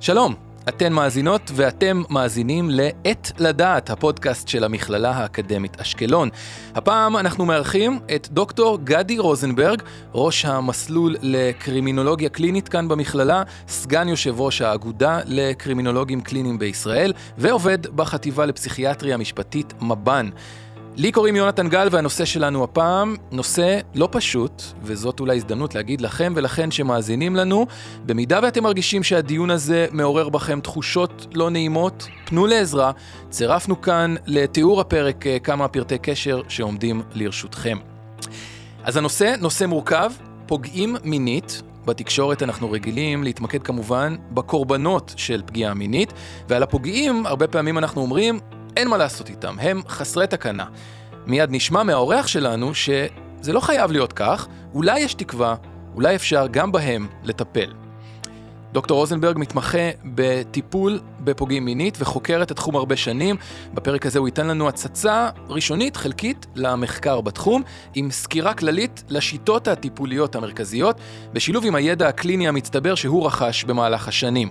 שלום, אתן מאזינות ואתם מאזינים ל"עת לדעת", הפודקאסט של המכללה האקדמית אשקלון. הפעם אנחנו מארחים את דוקטור גדי רוזנברג, ראש המסלול לקרימינולוגיה קלינית כאן במכללה, סגן יושב ראש האגודה לקרימינולוגים קליניים בישראל, ועובד בחטיבה לפסיכיאטריה משפטית מב"ן. לי קוראים יונתן גל והנושא שלנו הפעם, נושא לא פשוט, וזאת אולי הזדמנות להגיד לכם ולכן שמאזינים לנו, במידה ואתם מרגישים שהדיון הזה מעורר בכם תחושות לא נעימות, פנו לעזרה, צירפנו כאן לתיאור הפרק אה, כמה פרטי קשר שעומדים לרשותכם. אז הנושא, נושא מורכב, פוגעים מינית, בתקשורת אנחנו רגילים להתמקד כמובן בקורבנות של פגיעה מינית, ועל הפוגעים הרבה פעמים אנחנו אומרים, אין מה לעשות איתם, הם חסרי תקנה. מיד נשמע מהאורח שלנו שזה לא חייב להיות כך, אולי יש תקווה, אולי אפשר גם בהם לטפל. דוקטור רוזנברג מתמחה בטיפול בפוגעים מינית וחוקר את התחום הרבה שנים. בפרק הזה הוא ייתן לנו הצצה ראשונית, חלקית, למחקר בתחום, עם סקירה כללית לשיטות הטיפוליות המרכזיות, בשילוב עם הידע הקליני המצטבר שהוא רכש במהלך השנים.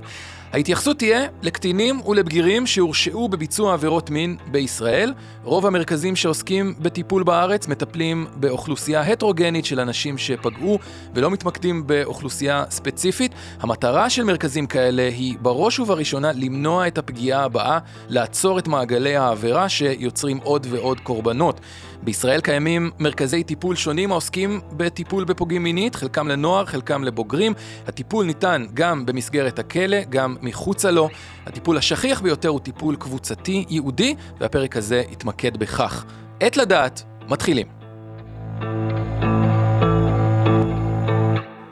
ההתייחסות תהיה לקטינים ולבגירים שהורשעו בביצוע עבירות מין בישראל. רוב המרכזים שעוסקים בטיפול בארץ מטפלים באוכלוסייה הטרוגנית של אנשים שפגעו ולא מתמקדים באוכלוסייה ספציפית. המטרה של מרכזים כאלה היא בראש ובראשונה למנוע את הפגיעה הבאה, לעצור את מעגלי העבירה שיוצרים עוד ועוד קורבנות. בישראל קיימים מרכזי טיפול שונים העוסקים בטיפול בפוגעים מינית, חלקם לנוער, חלקם לבוגרים. הטיפול ניתן גם במסגרת הכלא, גם מחוצה לו. הטיפול השכיח ביותר הוא טיפול קבוצתי ייעודי, והפרק הזה יתמקד בכך. עת לדעת, מתחילים.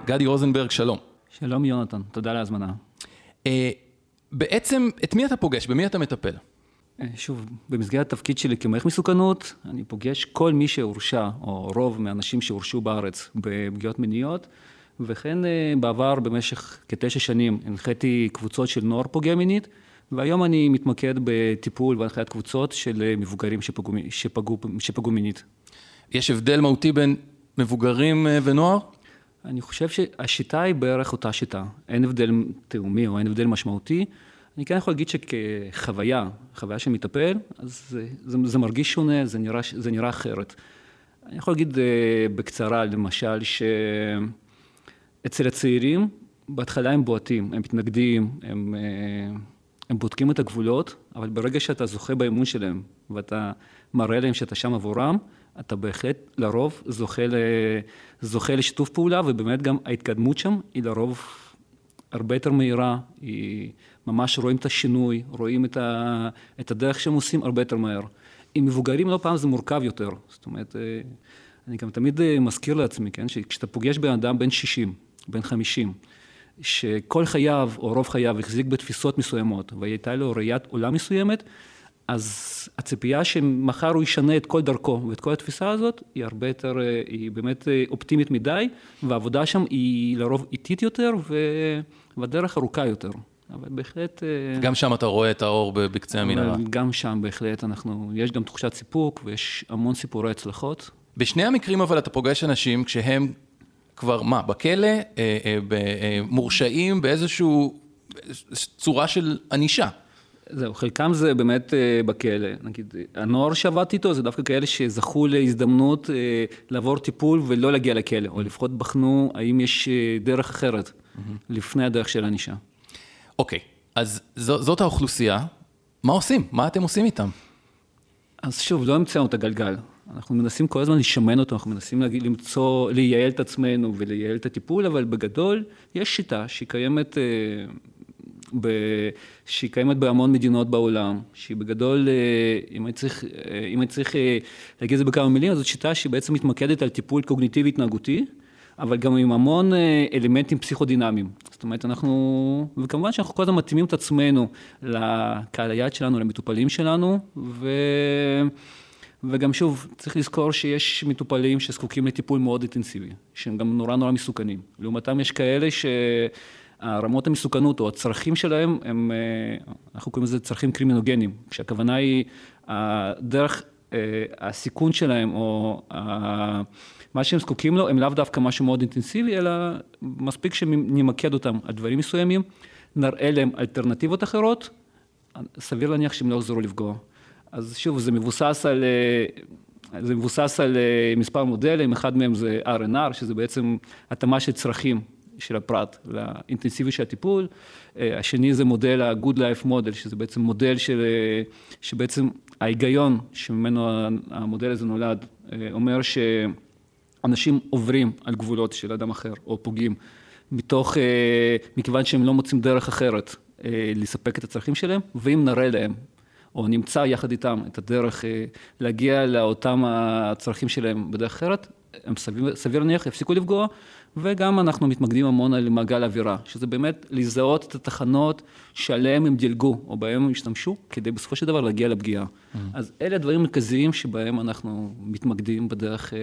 גדי רוזנברג, שלום. שלום יונתן, תודה על ההזמנה. אה, בעצם, את מי אתה פוגש? במי אתה מטפל? אה, שוב, במסגרת התפקיד שלי כמערכת מסוכנות, אני פוגש כל מי שהורשע, או רוב מהאנשים שהורשעו בארץ בפגיעות מיניות, וכן אה, בעבר, במשך כתשע שנים, הנחיתי קבוצות של נוער פוגע מינית, והיום אני מתמקד בטיפול והנחיית קבוצות של אה, מבוגרים שפגעו, שפגעו, שפגעו מינית. יש הבדל מהותי בין מבוגרים ונוער? אני חושב שהשיטה היא בערך אותה שיטה. אין הבדל תאומי או אין הבדל משמעותי. אני כן יכול להגיד שכחוויה, חוויה של מטפל, אז זה, זה, זה מרגיש שונה, זה נראה, זה נראה אחרת. אני יכול להגיד אה, בקצרה, למשל, שאצל הצעירים, בהתחלה הם בועטים, הם מתנגדים, הם, אה, הם בודקים את הגבולות, אבל ברגע שאתה זוכה באמון שלהם, ואתה מראה להם שאתה שם עבורם, אתה בהחלט לרוב זוכה, ל, זוכה לשיתוף פעולה, ובאמת גם ההתקדמות שם היא לרוב הרבה יותר מהירה, היא... ממש רואים את השינוי, רואים את, ה, את הדרך שהם עושים הרבה יותר מהר. עם מבוגרים לא פעם זה מורכב יותר, זאת אומרת, אה, אני גם תמיד אה, מזכיר לעצמי, כן, שכשאתה פוגש בן אדם בן 60, בן 50, שכל חייו או רוב חייו החזיק בתפיסות מסוימות והייתה לו ראיית עולם מסוימת, אז הציפייה שמחר הוא ישנה את כל דרכו ואת כל התפיסה הזאת, היא הרבה יותר, אה, היא באמת אופטימית מדי, והעבודה שם היא לרוב איטית יותר והדרך ארוכה יותר. אבל בהחלט... אה, גם שם אתה רואה את האור בקצה המנהרה. גם שם בהחלט אנחנו, יש גם תחושת סיפוק ויש המון סיפורי הצלחות. בשני המקרים אבל אתה פוגש אנשים כשהם כבר, מה, בכלא, אה, אה, מורשעים באיזושהי צורה של ענישה. זהו, חלקם זה באמת בכלא. נגיד, הנוער שעבדתי איתו זה דווקא כאלה שזכו להזדמנות לעבור טיפול ולא להגיע לכלא, או לפחות בחנו האם יש דרך אחרת mm-hmm. לפני הדרך של ענישה. אוקיי, אז ז, זאת האוכלוסייה, מה עושים? מה אתם עושים איתם? אז שוב, לא המצאנו את הגלגל. אנחנו מנסים כל הזמן לשמן אותו, אנחנו מנסים למצוא, לייעל את עצמנו ולייעל את הטיפול, אבל בגדול יש שיטה שהיא קיימת, אה, ב, שהיא קיימת בהמון מדינות בעולם, שהיא בגדול, אה, אם אני צריך, אה, אם אני צריך להגיד את זה בכמה מילים, זאת שיטה שהיא בעצם מתמקדת על טיפול קוגניטיבי התנהגותי, אבל גם עם המון אלמנטים פסיכודינמיים. זאת אומרת, אנחנו, וכמובן שאנחנו כל הזמן מתאימים את עצמנו לקהל היעד שלנו, למטופלים שלנו, ו... וגם שוב, צריך לזכור שיש מטופלים שזקוקים לטיפול מאוד אינטנסיבי, שהם גם נורא נורא מסוכנים. לעומתם יש כאלה שהרמות המסוכנות או הצרכים שלהם הם, אנחנו קוראים לזה צרכים קרימינוגנים, כשהכוונה היא, הדרך הסיכון שלהם, או מה שהם זקוקים לו, הם לאו דווקא משהו מאוד אינטנסיבי, אלא מספיק שנמקד אותם על דברים מסוימים, נראה להם אלטרנטיבות אחרות, סביר להניח שהם לא יחזרו לפגוע. אז שוב, זה מבוסס על, זה מבוסס על מספר מודלים, אחד מהם זה RNR, שזה בעצם התאמה של צרכים של הפרט לאינטנסיבי של הטיפול, השני זה מודל ה-good life model, שזה בעצם מודל של, שבעצם ההיגיון שממנו המודל הזה נולד, אומר שאנשים עוברים על גבולות של אדם אחר או פוגעים, מתוך, מכיוון שהם לא מוצאים דרך אחרת לספק את הצרכים שלהם, ואם נראה להם או נמצא יחד איתם את הדרך להגיע לאותם הצרכים שלהם בדרך אחרת, הם סביר, סביר להניח יפסיקו לפגוע, וגם אנחנו מתמקדים המון על מעגל אווירה, שזה באמת לזהות את התחנות שעליהן הם דילגו, או בהן הם השתמשו, כדי בסופו של דבר להגיע לפגיעה. Mm-hmm. אז אלה הדברים המרכזיים שבהם אנחנו מתמקדים בדרך, אה,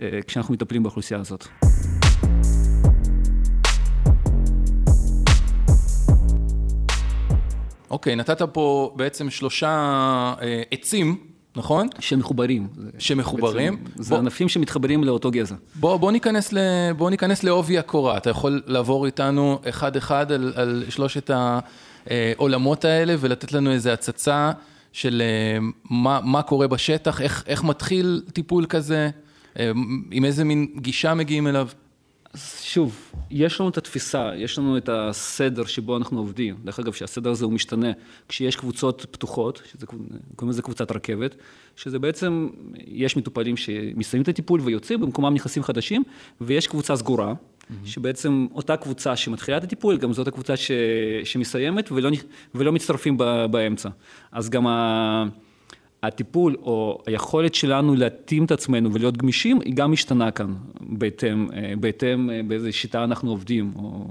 אה, כשאנחנו מטפלים באוכלוסייה הזאת. אוקיי, okay, נתת פה בעצם שלושה אה, עצים נכון? שמחוברים. שמחוברים. בעצם, זה בוא, ענפים שמתחברים לאותו גזע. בוא, בוא, ניכנס, ל, בוא ניכנס לעובי הקורה. אתה יכול לעבור איתנו אחד-אחד על, על שלושת העולמות האלה ולתת לנו איזו הצצה של אה, מה, מה קורה בשטח, איך, איך מתחיל טיפול כזה, אה, עם איזה מין גישה מגיעים אליו. שוב, יש לנו את התפיסה, יש לנו את הסדר שבו אנחנו עובדים. דרך אגב, שהסדר הזה הוא משתנה. כשיש קבוצות פתוחות, שזה, קוראים לזה קבוצת רכבת, שזה בעצם, יש מטופלים שמסיימים את הטיפול ויוצאים, במקומם נכנסים חדשים, ויש קבוצה סגורה, mm-hmm. שבעצם אותה קבוצה שמתחילה את הטיפול, גם זאת הקבוצה ש, שמסיימת ולא, ולא מצטרפים באמצע. אז גם ה... הטיפול או היכולת שלנו להתאים את עצמנו ולהיות גמישים, היא גם משתנה כאן, בהתאם, אה, בהתאם אה, באיזה שיטה אנחנו עובדים. או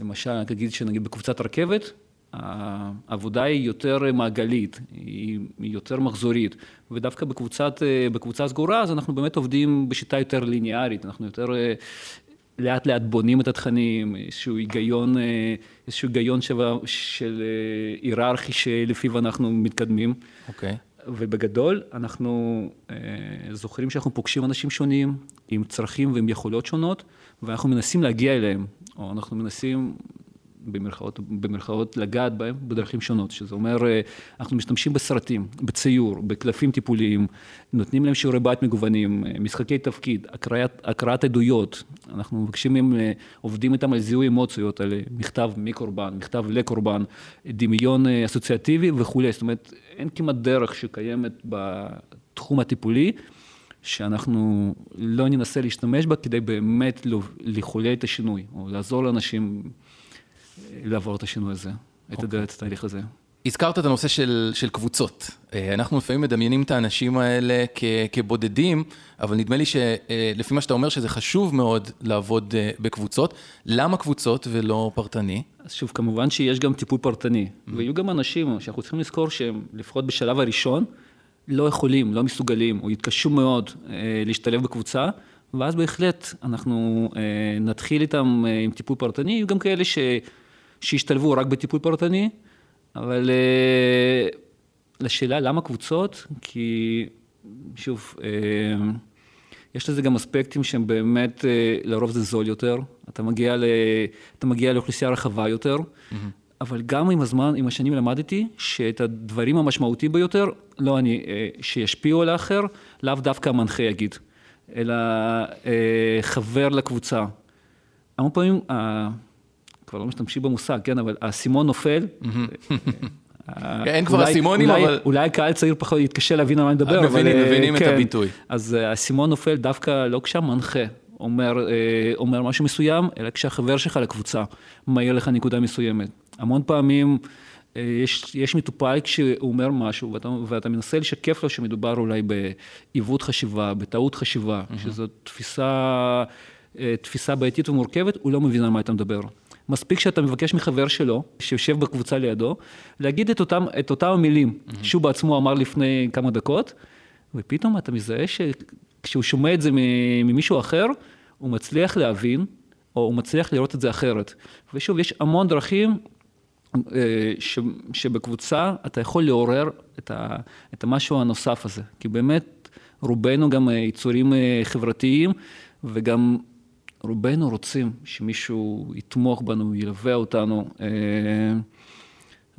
למשל, אני אגיד שנגיד בקבוצת רכבת, העבודה היא יותר מעגלית, היא יותר מחזורית, ודווקא בקבוצת, אה, בקבוצה סגורה, אז אנחנו באמת עובדים בשיטה יותר ליניארית, אנחנו יותר לאט לאט בונים את התכנים, איזשהו היגיון, איזשהו היגיון של, של היררכי שלפיו אנחנו מתקדמים. אוקיי. Okay. ובגדול, אנחנו אה, זוכרים שאנחנו פוגשים אנשים שונים, עם צרכים ועם יכולות שונות, ואנחנו מנסים להגיע אליהם, או אנחנו מנסים במרכאות, במרכאות לגעת בהם בדרכים שונות, שזה אומר, אה, אנחנו משתמשים בסרטים, בציור, בקלפים טיפוליים, נותנים להם שיעורי בית מגוונים, אה, משחקי תפקיד, הקראת, הקראת עדויות, אנחנו מבקשים מהם, אה, עובדים איתם על זיהוי אמוציות, על מכתב מקורבן, מכתב לקורבן, דמיון אסוציאטיבי וכולי, זאת אומרת, אין כמעט דרך שקיימת בתחום הטיפולי. שאנחנו לא ננסה להשתמש בה כדי באמת לחולל את השינוי, או לעזור לאנשים לעבור את השינוי הזה, את okay. הדרך, את התהליך הזה. הזכרת את הנושא של, של קבוצות. אה, אנחנו לפעמים מדמיינים את האנשים האלה כ, כבודדים, אבל נדמה לי שלפי מה שאתה אומר שזה חשוב מאוד לעבוד אה, בקבוצות. למה קבוצות ולא פרטני? אז שוב, כמובן שיש גם טיפול פרטני, mm-hmm. ויהיו גם אנשים שאנחנו צריכים לזכור שהם, לפחות בשלב הראשון, לא יכולים, לא מסוגלים, או יתקשו מאוד אה, להשתלב בקבוצה, ואז בהחלט אנחנו נתחיל איתם עם טיפול פרטני, יהיו גם כאלה ש... שהשתלבו רק בטיפול פרטני, אבל אה, לשאלה למה קבוצות, כי שוב, אה, יש לזה גם אספקטים שהם באמת, אה, לרוב זה זול יותר, אתה מגיע, ל, אתה מגיע לאוכלוסייה רחבה יותר, mm-hmm. אבל גם עם הזמן, עם השנים למדתי שאת הדברים המשמעותיים ביותר, לא אני, שישפיעו על האחר, לאו דווקא המנחה יגיד, אלא חבר לקבוצה. המון פעמים, כבר לא משתמשים במושג, כן, אבל האסימון נופל. אין כבר אסימונים, אבל... אולי קהל צעיר פחות יתקשה להבין על מה אני מדבר, אבל... מבינים, מבינים את כן. הביטוי. אז אה, האסימון נופל דווקא לא כשהמנחה אומר, אה, אומר משהו מסוים, אלא כשהחבר שלך לקבוצה מעיר לך נקודה מסוימת. המון פעמים אה, יש, יש מטופל כשהוא אומר משהו ואתה, ואתה מנסה לשקף לו שמדובר אולי בעיוות חשיבה, בטעות חשיבה, שזו תפיסה, תפיסה בעייתית ומורכבת, הוא לא מבין על מה אתה מדבר. מספיק שאתה מבקש מחבר שלו, שיושב בקבוצה לידו, להגיד את אותם, את אותם המילים mm-hmm. שהוא בעצמו אמר לפני כמה דקות, ופתאום אתה מזהה שכשהוא שומע את זה ממישהו אחר, הוא מצליח להבין, או הוא מצליח לראות את זה אחרת. ושוב, יש המון דרכים ש, שבקבוצה אתה יכול לעורר את, ה, את המשהו הנוסף הזה, כי באמת רובנו גם יצורים חברתיים וגם רובנו רוצים שמישהו יתמוך בנו, ילווה אותנו.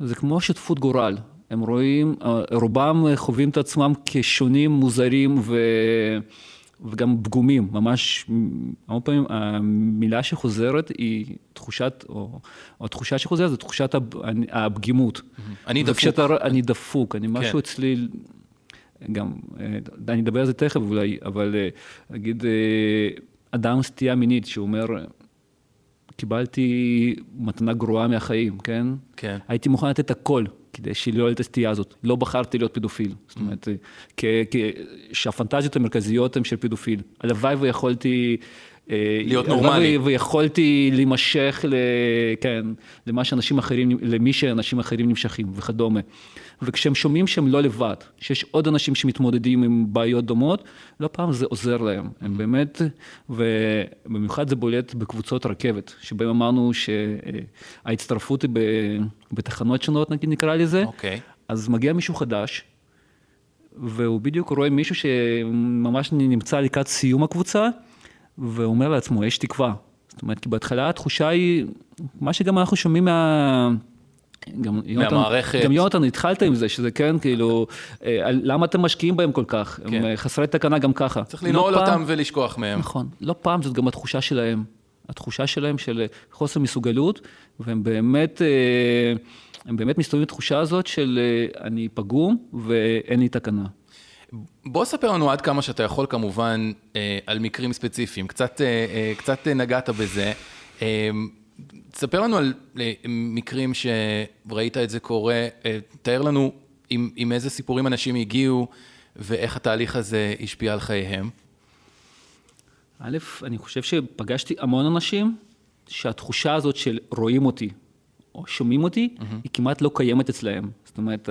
זה כמו שותפות גורל, הם רואים, רובם חווים את עצמם כשונים, מוזרים ו... וגם פגומים, ממש, הרבה פעמים המילה שחוזרת היא תחושת, או, או התחושה שחוזרת זה תחושת הפגימות. אני דפוק. וכשאתה, אני דפוק, אני משהו כן. אצלי, גם, אני אדבר על זה תכף אולי, אבל נגיד, אדם סטייה מינית שאומר, קיבלתי מתנה גרועה מהחיים, כן? כן. הייתי מוכן לתת הכל כדי שלא את הסטייה הזאת. לא בחרתי להיות פדופיל. זאת אומרת, שהפנטזיות המרכזיות הן של פדופיל. הלוואי ויכולתי... אה, להיות נורמלי. ויכולתי להימשך, כן, למה שאנשים אחרים, למי שאנשים אחרים נמשכים וכדומה. וכשהם שומעים שהם לא לבד, שיש עוד אנשים שמתמודדים עם בעיות דומות, לא פעם זה עוזר להם. הם באמת, ובמיוחד זה בולט בקבוצות רכבת, שבהם אמרנו שההצטרפות היא בתחנות שונות, נגיד נקרא לזה. אוקיי. אז מגיע מישהו חדש, והוא בדיוק רואה מישהו שממש נמצא לקראת סיום הקבוצה, ואומר לעצמו, יש תקווה. זאת אומרת, כי בהתחלה התחושה היא, מה שגם אנחנו שומעים מה... גם מהמערכת. גם יונתן, התחלת עם זה, שזה כן, כאילו, אה, למה אתם משקיעים בהם כל כך? כן. הם אה, חסרי תקנה גם ככה. צריך לנעול לא אותם ולשכוח מהם. נכון. לא פעם זאת גם התחושה שלהם. התחושה שלהם של חוסר מסוגלות, והם באמת, אה, הם באמת מסתובבים עם התחושה הזאת של אני פגום ואין לי תקנה. בוא ספר לנו עד כמה שאתה יכול כמובן על מקרים ספציפיים, קצת, קצת נגעת בזה. תספר לנו על אה, מקרים שראית את זה קורה, אה, תאר לנו עם, עם איזה סיפורים אנשים הגיעו ואיך התהליך הזה השפיע על חייהם. א', אני חושב שפגשתי המון אנשים שהתחושה הזאת של רואים אותי או שומעים אותי, mm-hmm. היא כמעט לא קיימת אצלהם. זאת אומרת,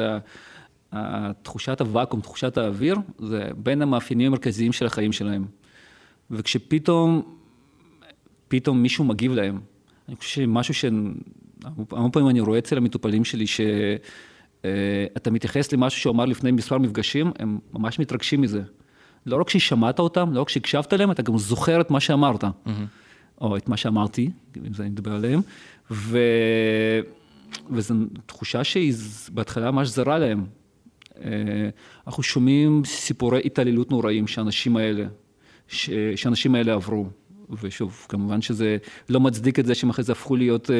תחושת הוואקום, תחושת האוויר, זה בין המאפיינים המרכזיים של החיים שלהם. וכשפתאום, פתאום מישהו מגיב להם, אני חושב שמשהו ש... המון פעמים אני רואה אצל המטופלים שלי שאתה אה, מתייחס למשהו שהוא אמר לפני מספר מפגשים, הם ממש מתרגשים מזה. לא רק ששמעת אותם, לא רק שהקשבת להם, אתה גם זוכר את מה שאמרת. Mm-hmm. או את מה שאמרתי, אם זה אני מדבר עליהם, ו... וזו תחושה שהיא בהתחלה ממש זרה להם. אה, אנחנו שומעים סיפורי התעללות נוראים שהאנשים האלה, שהאנשים האלה עברו. ושוב, כמובן שזה לא מצדיק את זה שהם אחרי זה הפכו להיות אה,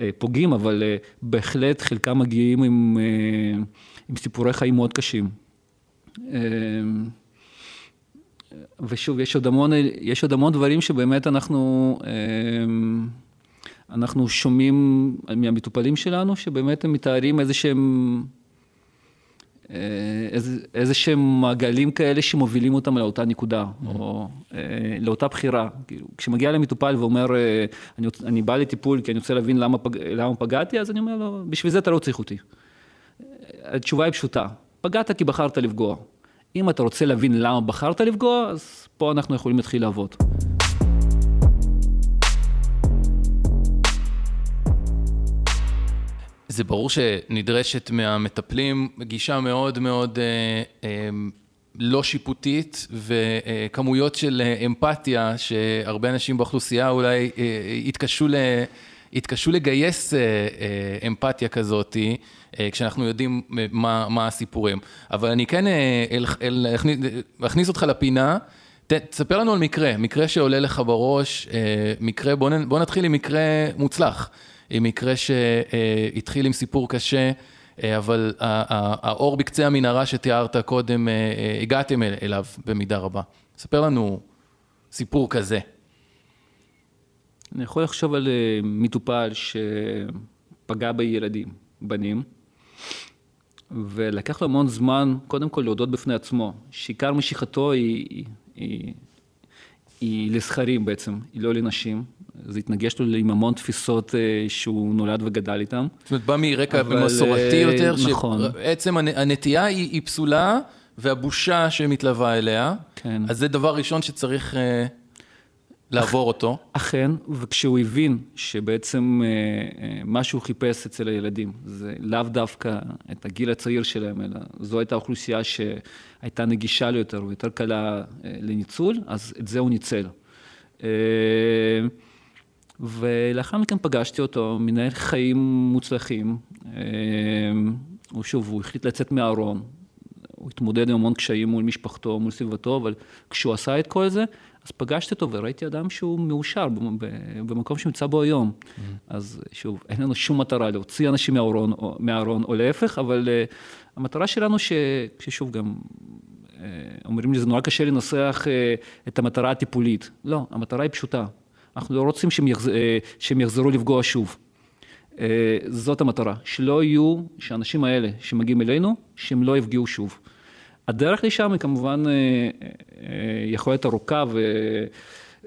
אה, פוגעים, אבל אה, בהחלט חלקם מגיעים עם, אה, עם סיפורי חיים מאוד קשים. אה, ושוב, יש עוד המון, יש עוד המון דברים שבאמת אנחנו, אה, אנחנו שומעים מהמטופלים שלנו, שבאמת הם מתארים איזה שהם... אה, איזה, איזה שהם מעגלים כאלה שמובילים אותם לאותה נקודה, mm-hmm. או אה, לאותה בחירה. כאילו, כשמגיע למטופל ואומר, אה, אני, אני בא לטיפול כי אני רוצה להבין למה, פג, למה פגעתי, אז אני אומר לו, בשביל זה אתה לא צריך אותי. התשובה היא פשוטה, פגעת כי בחרת לפגוע. אם אתה רוצה להבין למה בחרת לפגוע, אז פה אנחנו יכולים להתחיל לעבוד. זה ברור שנדרשת מהמטפלים גישה מאוד מאוד אה, אה, לא שיפוטית וכמויות של אה, אמפתיה שהרבה אנשים באוכלוסייה אולי יתקשו, ל, יתקשו לגייס אמפתיה כזאתי. כשאנחנו יודעים מה, מה הסיפורים. אבל אני כן אכניס, אותך לפינה, ת, תספר לנו על מקרה, מקרה שעולה לך בראש, מקרה, בוא, בוא נתחיל עם מקרה מוצלח. עם מקרה שהתחיל עם סיפור קשה, אה, אבל האור בקצה המנהרה שתיארת קודם, אה, אה, הגעתם אליו במידה רבה. ספר לנו סיפור כזה. אני יכול לחשוב על מטופל שפגע בילדים, בנים, ולקח לו המון זמן, קודם כל להודות בפני עצמו, שעיקר משיכתו היא, היא, היא, היא לזכרים בעצם, היא לא לנשים, זה התנגש לו עם המון תפיסות אה, שהוא נולד וגדל איתן. זאת אומרת, בא מרקע מסורתי אה, יותר, נכון. שבעצם הנטייה היא, היא פסולה, והבושה שמתלווה אליה, כן. אז זה דבר ראשון שצריך uh, לעבור אותו. אכן, וכשהוא הבין שבעצם אה, אה, מה שהוא חיפש אצל הילדים, זה לאו דווקא את הגיל הצעיר שלהם, אלא זו הייתה אוכלוסייה שהייתה נגישה לו יותר ויותר קלה אה, לניצול, אז את זה הוא ניצל. ולאחר מכן פגשתי אותו, מנהל חיים מוצלחים. הוא שוב, הוא החליט לצאת מהארון, הוא התמודד עם המון קשיים מול משפחתו, מול סביבתו, אבל כשהוא עשה את כל זה, אז פגשתי אותו וראיתי אדם שהוא מאושר במקום שנמצא בו היום. Mm-hmm. אז שוב, אין לנו שום מטרה להוציא אנשים מהארון, או, מהארון, או להפך, אבל uh, המטרה שלנו ש... ששוב גם, uh, אומרים לי, זה נורא קשה לנסח uh, את המטרה הטיפולית. לא, המטרה היא פשוטה. אנחנו לא רוצים שהם, יחז... uh, שהם יחזרו לפגוע שוב. Uh, זאת המטרה, שלא יהיו, שהאנשים האלה שמגיעים אלינו, שהם לא יפגעו שוב. הדרך לשם היא כמובן אה, אה, יכולה להיות ארוכה, ו...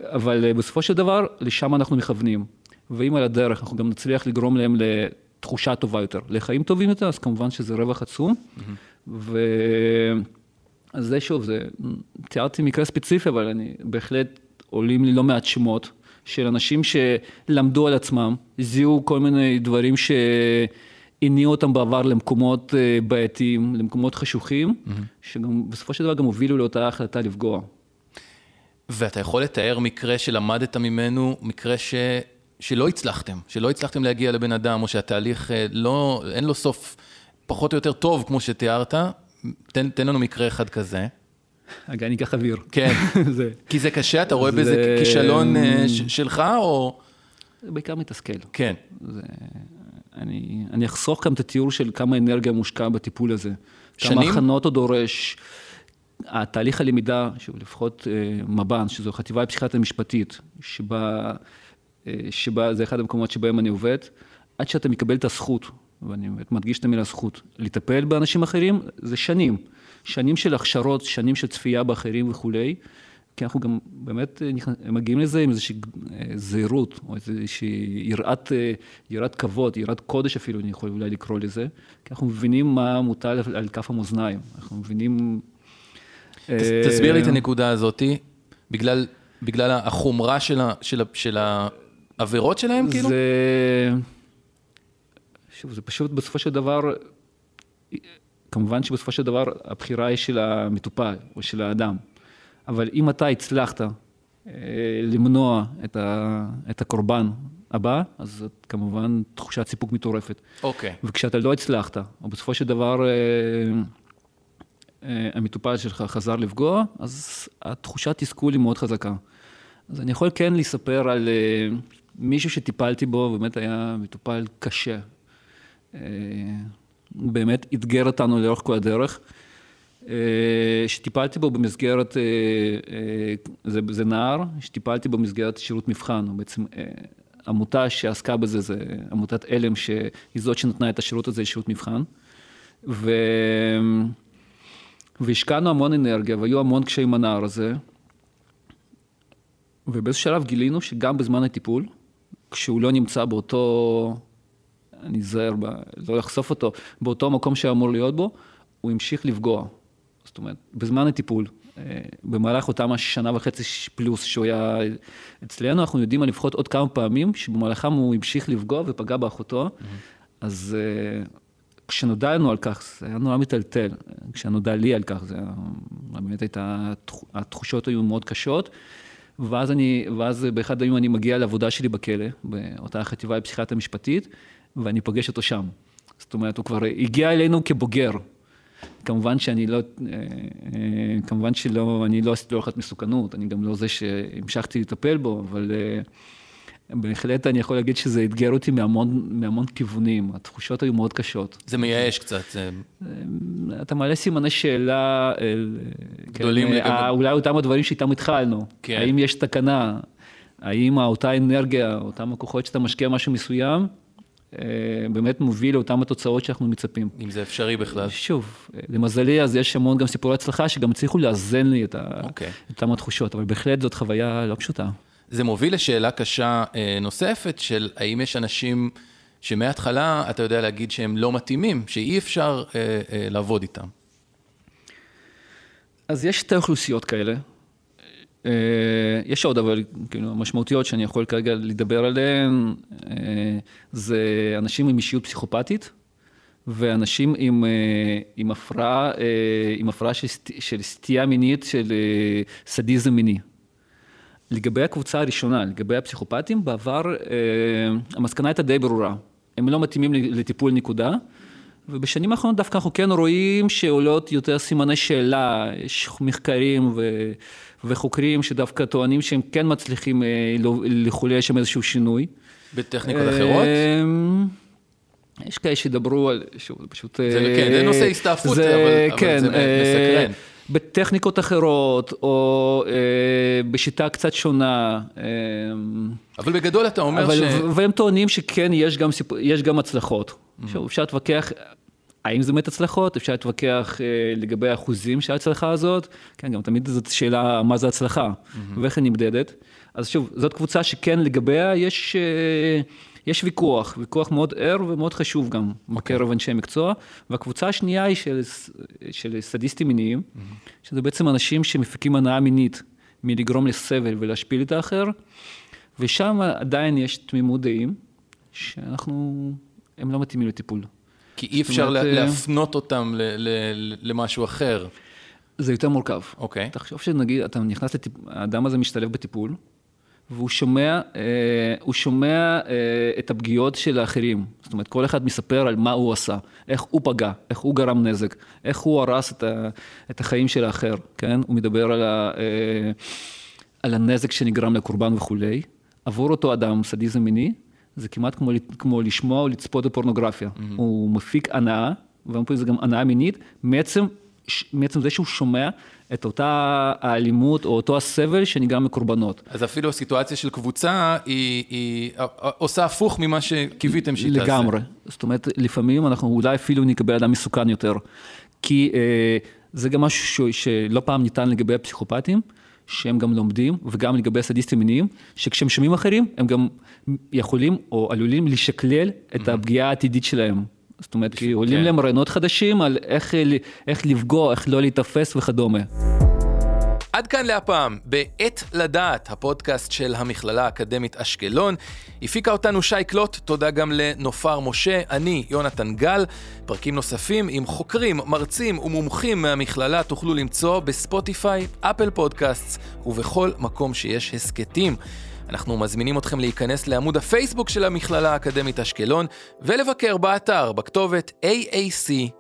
אבל בסופו של דבר לשם אנחנו מכוונים. ואם על הדרך אנחנו גם נצליח לגרום להם לתחושה טובה יותר, לחיים טובים יותר, אז כמובן שזה רווח עצום. Mm-hmm. ו... אז זה שוב, זה, תיארתי מקרה ספציפי, אבל אני בהחלט עולים לי לא מעט שמות של אנשים שלמדו על עצמם, זיהו כל מיני דברים ש... הניעו אותם בעבר למקומות אה, בעייתיים, למקומות חשוכים, mm-hmm. שגם בסופו של דבר גם הובילו לאותה החלטה לפגוע. ואתה יכול לתאר מקרה שלמדת ממנו, מקרה ש... שלא הצלחתם, שלא הצלחתם להגיע לבן אדם, או שהתהליך אה, לא, אין לו סוף פחות או יותר טוב כמו שתיארת, תן, תן לנו מקרה אחד כזה. רגע, אני אקח אוויר. כן, זה... כי זה קשה, אתה רואה זה... בזה כישלון אה, ש... שלך, או... זה בעיקר מתסכל. כן. זה... אני, אני אחסוך גם את התיאור של כמה אנרגיה מושקע בטיפול הזה. שנים? כמה הכנות הוא דורש. התהליך הלמידה, שהוא לפחות אה, מב"ן, שזו חטיבה לפסיכיאטריה משפטית, שבה, אה, שבה זה אחד המקומות שבהם אני עובד, עד שאתה מקבל את הזכות, ואני מדגיש את המילה זכות, לטפל באנשים אחרים, זה שנים. שנים של הכשרות, שנים של צפייה באחרים וכולי. כי אנחנו גם באמת אה, מגיעים לזה עם איזושהי אה, זהירות, או איזושהי יראת, אה, יראת כבוד, יראת קודש אפילו, אני יכול אולי לקרוא לזה, כי אנחנו מבינים מה מוטל על כף המאזניים, אנחנו מבינים... תסביר לי את הנקודה הזאת, בגלל, בגלל החומרה של, ה, של, ה, של העבירות שלהם, כאילו? זה... שוב, זה פשוט בסופו של דבר, כמובן שבסופו של דבר הבחירה היא של המטופל או של האדם. אבל אם אתה הצלחת אה, למנוע את, ה, את הקורבן הבא, אז זאת כמובן תחושת סיפוק מטורפת. אוקיי. Okay. וכשאתה לא הצלחת, או בסופו של דבר אה, אה, המטופל שלך חזר לפגוע, אז התחושת תסכול היא מאוד חזקה. אז אני יכול כן לספר על מישהו שטיפלתי בו, באמת היה מטופל קשה. באמת אתגר אותנו לאורך כל הדרך. אה, שטיפלתי בו במסגרת, אה, אה, זה, זה נער, שטיפלתי בו במסגרת שירות מבחן, או בעצם עמותה שעסקה בזה, זה עמותת עלם, שהיא זאת שנתנה את השירות הזה לשירות מבחן. ו... והשקענו המון אנרגיה, והיו המון קשיים עם הנער הזה. ובאיזשהו שלב גילינו שגם בזמן הטיפול, כשהוא לא נמצא באותו, אני אזהר, לא לחשוף אותו, באותו מקום שהיה אמור להיות בו, הוא המשיך לפגוע. זאת אומרת, בזמן הטיפול, אה, במהלך אותם השנה וחצי פלוס שהוא היה אצלנו, אנחנו יודעים על לפחות עוד כמה פעמים שבמהלכם הוא המשיך לפגוע ופגע באחותו. Mm-hmm. אז אה, כשנודע לנו על כך, זה היה נורא מטלטל. כשנודע לי על כך, זה היה, באמת הייתה, התחושות היו מאוד קשות. ואז אני, ואז באחד הימים אני מגיע לעבודה שלי בכלא, באותה חטיבה לפסיכיאטריה המשפטית, ואני פוגש אותו שם. זאת אומרת, הוא כבר הגיע אלינו כבוגר, כמובן שאני לא, אה, אה, כמובן שלא, אני לא עשיתי לו הערכת מסוכנות, אני גם לא זה שהמשכתי לטפל בו, אבל אה, בהחלט אני יכול להגיד שזה אתגר אותי מהמון, מהמון כיוונים, התחושות היו מאוד קשות. זה מייאש קצת. אתה מעלה סימני שאלה, גדולים כן, לגבי... אולי אותם הדברים שאיתם התחלנו, כן. האם יש תקנה, האם אותה אנרגיה, אותם הכוחות שאתה משקיע משהו מסוים, באמת מוביל לאותן התוצאות שאנחנו מצפים. אם זה אפשרי בכלל. שוב, למזלי, אז יש המון גם סיפורי הצלחה שגם הצליחו לאזן לי את אוקיי. אותן התחושות, אבל בהחלט זאת חוויה לא פשוטה. זה מוביל לשאלה קשה אה, נוספת של האם יש אנשים שמההתחלה אתה יודע להגיד שהם לא מתאימים, שאי אפשר אה, לעבוד איתם. אז יש שתי אוכלוסיות כאלה, אה, יש עוד, אבל כאילו, המשמעותיות שאני יכול כרגע לדבר עליהן, אה, זה אנשים עם אישיות פסיכופתית, ואנשים עם, אה, עם הפרעה, עם הפרעה של, של סטייה מינית, של סדיזם מיני. לגבי הקבוצה הראשונה, לגבי הפסיכופטים, בעבר המסקנה הייתה די ברורה. הם לא מתאימים לטיפול נקודה, ובשנים האחרונות דווקא אנחנו כן רואים שעולות יותר סימני שאלה, יש מחקרים ו... וחוקרים שדווקא טוענים שהם כן מצליחים אה, לחולל שם איזשהו שינוי. בטכניקות אחרות? אמ, יש כאלה שידברו על, שוב, זה פשוט... זה כן, זה נושא הסתעפות, זה, אבל, כן, אבל זה אה, מסקרן. בטכניקות אחרות, או אה, בשיטה קצת שונה. אה, אבל בגדול אתה אומר אבל, ש... והם טוענים שכן, יש גם, סיפ... יש גם הצלחות. Mm-hmm. אפשר להתווכח האם זה באמת הצלחות? אפשר להתווכח אה, לגבי האחוזים של ההצלחה הזאת. כן, גם תמיד זאת שאלה, מה זה הצלחה, mm-hmm. ואיך היא נמדדת. אז שוב, זאת קבוצה שכן לגביה יש, אה, יש ויכוח, ויכוח מאוד ער ומאוד חשוב גם okay. אוקיי. בקרב אנשי מקצוע. והקבוצה השנייה היא של, של סדיסטים מיניים, mm-hmm. שזה בעצם אנשים שמפיקים הנאה מינית מלגרום לסבל ולהשפיל את האחר, ושם עדיין יש תמימות דעים שאנחנו, הם לא מתאימים לטיפול. כי אי אפשר אומרת, להפנות אותם ל- ל- למשהו אחר. זה יותר מורכב. אוקיי. Okay. תחשוב שנגיד, אתה נכנס לטיפ... האדם הזה משתלב בטיפול, והוא שומע, אה, שומע אה, את הפגיעות של האחרים. זאת אומרת, כל אחד מספר על מה הוא עשה, איך הוא פגע, איך הוא גרם נזק, איך הוא הרס את, ה, את החיים של האחר, כן? הוא מדבר על, ה, אה, על הנזק שנגרם לקורבן וכולי. עבור אותו אדם, סדיזם מיני, זה כמעט כמו, כמו לשמוע או לצפות בפורנוגרפיה. Mm-hmm. הוא מפיק הנאה, ואומרים זה גם הנאה מינית, מעצם, מעצם זה שהוא שומע את אותה האלימות או אותו הסבל שנגרם מקורבנות. אז אפילו הסיטואציה של קבוצה היא, היא עושה הפוך ממה שקיוויתם שהיא תעשה. לגמרי. זאת אומרת, לפעמים אנחנו אולי אפילו נקבל אדם מסוכן יותר. כי אה, זה גם משהו שלא פעם ניתן לגבי הפסיכופטים. שהם גם לומדים, וגם לגבי סדיסטים מיניים, שכשהם שומעים אחרים, הם גם יכולים או עלולים לשקלל את הפגיעה העתידית שלהם. זאת אומרת, כי עולים כן. להם רעיונות חדשים על איך, איך לפגוע, איך לא להיתפס וכדומה. עד כאן להפעם, בעת לדעת, הפודקאסט של המכללה האקדמית אשקלון. הפיקה אותנו שי קלוט, תודה גם לנופר משה, אני יונתן גל. פרקים נוספים עם חוקרים, מרצים ומומחים מהמכללה תוכלו למצוא בספוטיפיי, אפל פודקאסט ובכל מקום שיש הסכתים. אנחנו מזמינים אתכם להיכנס לעמוד הפייסבוק של המכללה האקדמית אשקלון ולבקר באתר בכתובת aac.ac.il.